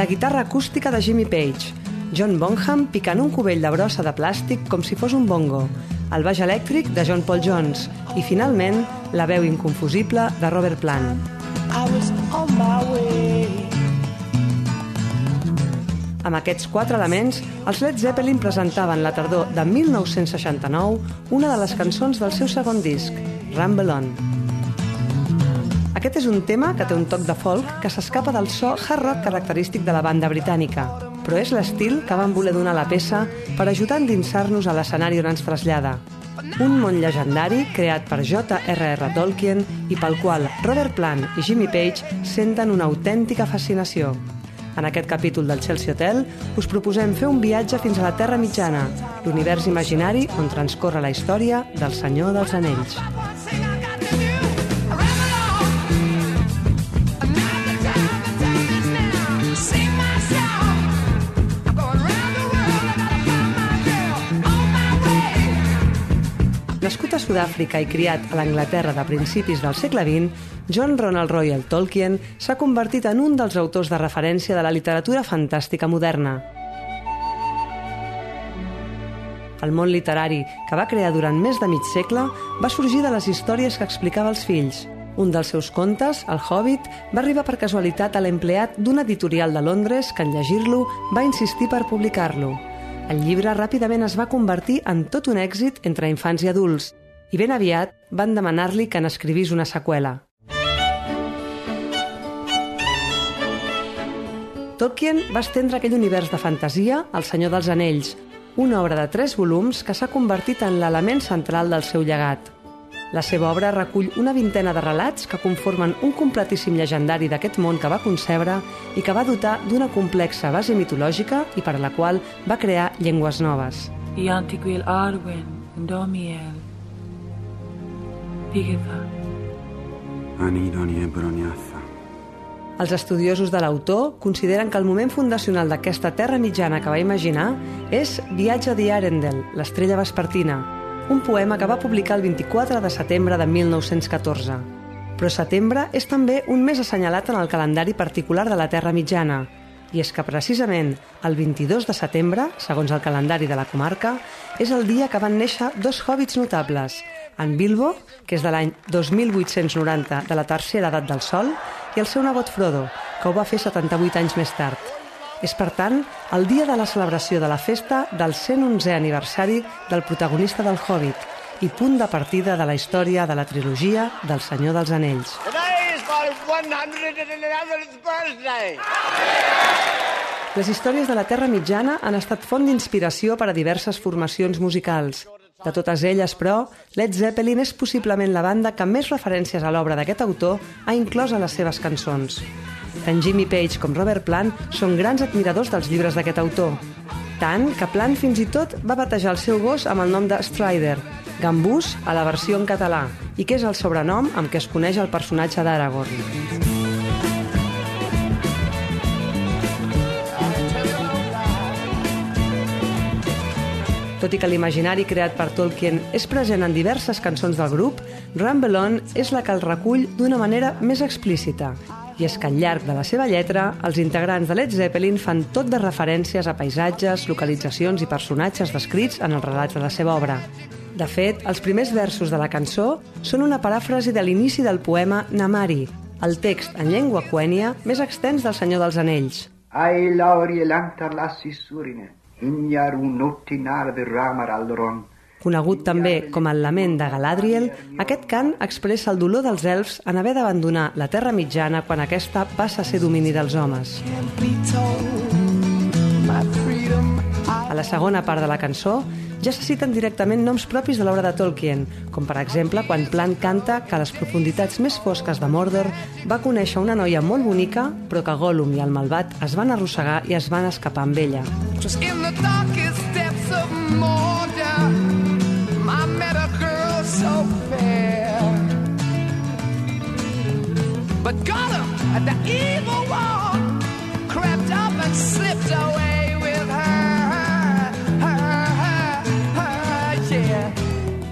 La guitarra acústica de Jimmy Page, John Bonham picant un cubell de brossa de plàstic com si fos un bongo, el baix elèctric de John Paul Jones i, finalment, la veu inconfusible de Robert Plant. Amb aquests quatre elements, els Led Zeppelin presentaven la tardor de 1969 una de les cançons del seu segon disc, Rumble On. Aquest és un tema que té un toc de folk que s'escapa del so hard rock característic de la banda britànica, però és l'estil que van voler donar a la peça per ajudar a endinsar-nos a l'escenari on ens trasllada. Un món llegendari creat per J.R.R. Tolkien i pel qual Robert Plant i Jimmy Page senten una autèntica fascinació. En aquest capítol del Chelsea Hotel us proposem fer un viatge fins a la Terra Mitjana, l'univers imaginari on transcorre la història del Senyor dels Anells. Nascut a Sud-àfrica i criat a l'Anglaterra de principis del segle XX, John Ronald Royal Tolkien s'ha convertit en un dels autors de referència de la literatura fantàstica moderna. El món literari que va crear durant més de mig segle va sorgir de les històries que explicava als fills. Un dels seus contes, El Hobbit, va arribar per casualitat a l'empleat d'un editorial de Londres que en llegir-lo va insistir per publicar-lo. El llibre ràpidament es va convertir en tot un èxit entre infants i adults i ben aviat van demanar-li que n'escrivís una seqüela. Tolkien va estendre aquell univers de fantasia al Senyor dels Anells, una obra de tres volums que s'ha convertit en l'element central del seu llegat. La seva obra recull una vintena de relats que conformen un completíssim llegendari d'aquest món que va concebre i que va dotar d'una complexa base mitològica i per a la qual va crear llengües noves. I Antigwil Arwen, Domiel, Pigetha. Anidoni Ebroniatha. Els estudiosos de l'autor consideren que el moment fundacional d'aquesta terra mitjana que va imaginar és Viatge Arendel, l'estrella vespertina, un poema que va publicar el 24 de setembre de 1914. Però setembre és també un mes assenyalat en el calendari particular de la Terra Mitjana, i és que precisament el 22 de setembre, segons el calendari de la comarca, és el dia que van néixer dos hòbits notables, en Bilbo, que és de l'any 2890 de la tercera edat del Sol, i el seu nebot Frodo, que ho va fer 78 anys més tard. És, per tant, el dia de la celebració de la festa del 111è aniversari del protagonista del Hobbit i punt de partida de la història de la trilogia del Senyor dels Anells. Today is my 111th birthday. Les històries de la Terra Mitjana han estat font d'inspiració per a diverses formacions musicals. De totes elles, però, Led Zeppelin és possiblement la banda que més referències a l'obra d'aquest autor ha inclòs a les seves cançons. Tant Jimmy Page com Robert Plant són grans admiradors dels llibres d'aquest autor. Tant que Plant fins i tot va batejar el seu gos amb el nom de Strider, Gambús a la versió en català, i que és el sobrenom amb què es coneix el personatge d'Aragorn. Tot i que l'imaginari creat per Tolkien és present en diverses cançons del grup, Rumble On és la que el recull d'una manera més explícita. I és que al llarg de la seva lletra, els integrants de Led Zeppelin fan tot de referències a paisatges, localitzacions i personatges descrits en els relats de la seva obra. De fet, els primers versos de la cançó són una paràfrasi de l'inici del poema Namari, el text en llengua quènia més extens del Senyor dels Anells. Ai lauri lantar lassi surine, ignar unotti narve ramar aldoron. Conegut també com el lament de Galadriel, aquest cant expressa el dolor dels elfs en haver d'abandonar la Terra Mitjana quan aquesta passa a ser domini dels homes. A la segona part de la cançó, ja se citen directament noms propis de l'obra de Tolkien, com per exemple quan Plant canta que a les profunditats més fosques de Mordor va conèixer una noia molt bonica, però que Gollum i el malvat es van arrossegar i es van escapar amb ella. Just in the darkest depths of Mordor, But Gollum, the evil one, crept up and slipped away with her.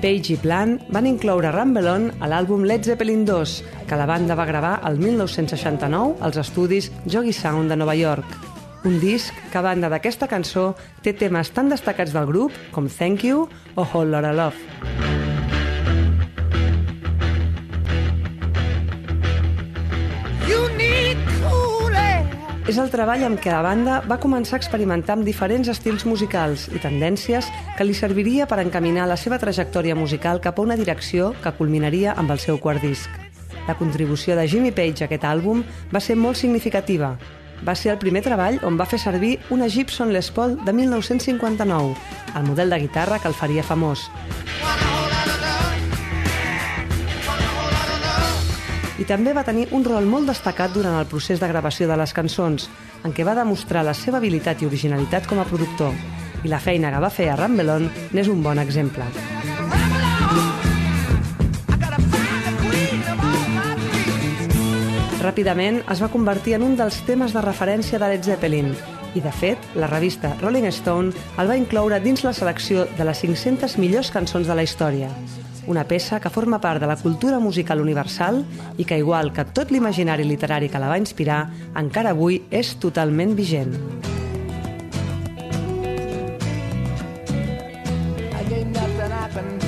Page i Plant van incloure Rumble On a l'àlbum Led Zeppelin 2, que la banda va gravar el 1969 als estudis Joggy Sound de Nova York. Un disc que a banda d'aquesta cançó té temes tan destacats del grup com Thank You o Whole Lotta Love. És el treball amb què la banda va començar a experimentar amb diferents estils musicals i tendències que li serviria per encaminar la seva trajectòria musical cap a una direcció que culminaria amb el seu quart disc. La contribució de Jimmy Page a aquest àlbum va ser molt significativa. Va ser el primer treball on va fer servir una Gibson Les Paul de 1959, el model de guitarra que el faria famós. I també va tenir un rol molt destacat durant el procés de gravació de les cançons, en què va demostrar la seva habilitat i originalitat com a productor. I la feina que va fer a Rambelon n'és un bon exemple. Ràpidament es va convertir en un dels temes de referència de Led Zeppelin i, de fet, la revista Rolling Stone el va incloure dins la selecció de les 500 millors cançons de la història. Una peça que forma part de la cultura musical universal i que, igual que tot l'imaginari literari que la va inspirar, encara avui és totalment vigent. Ain't nothing I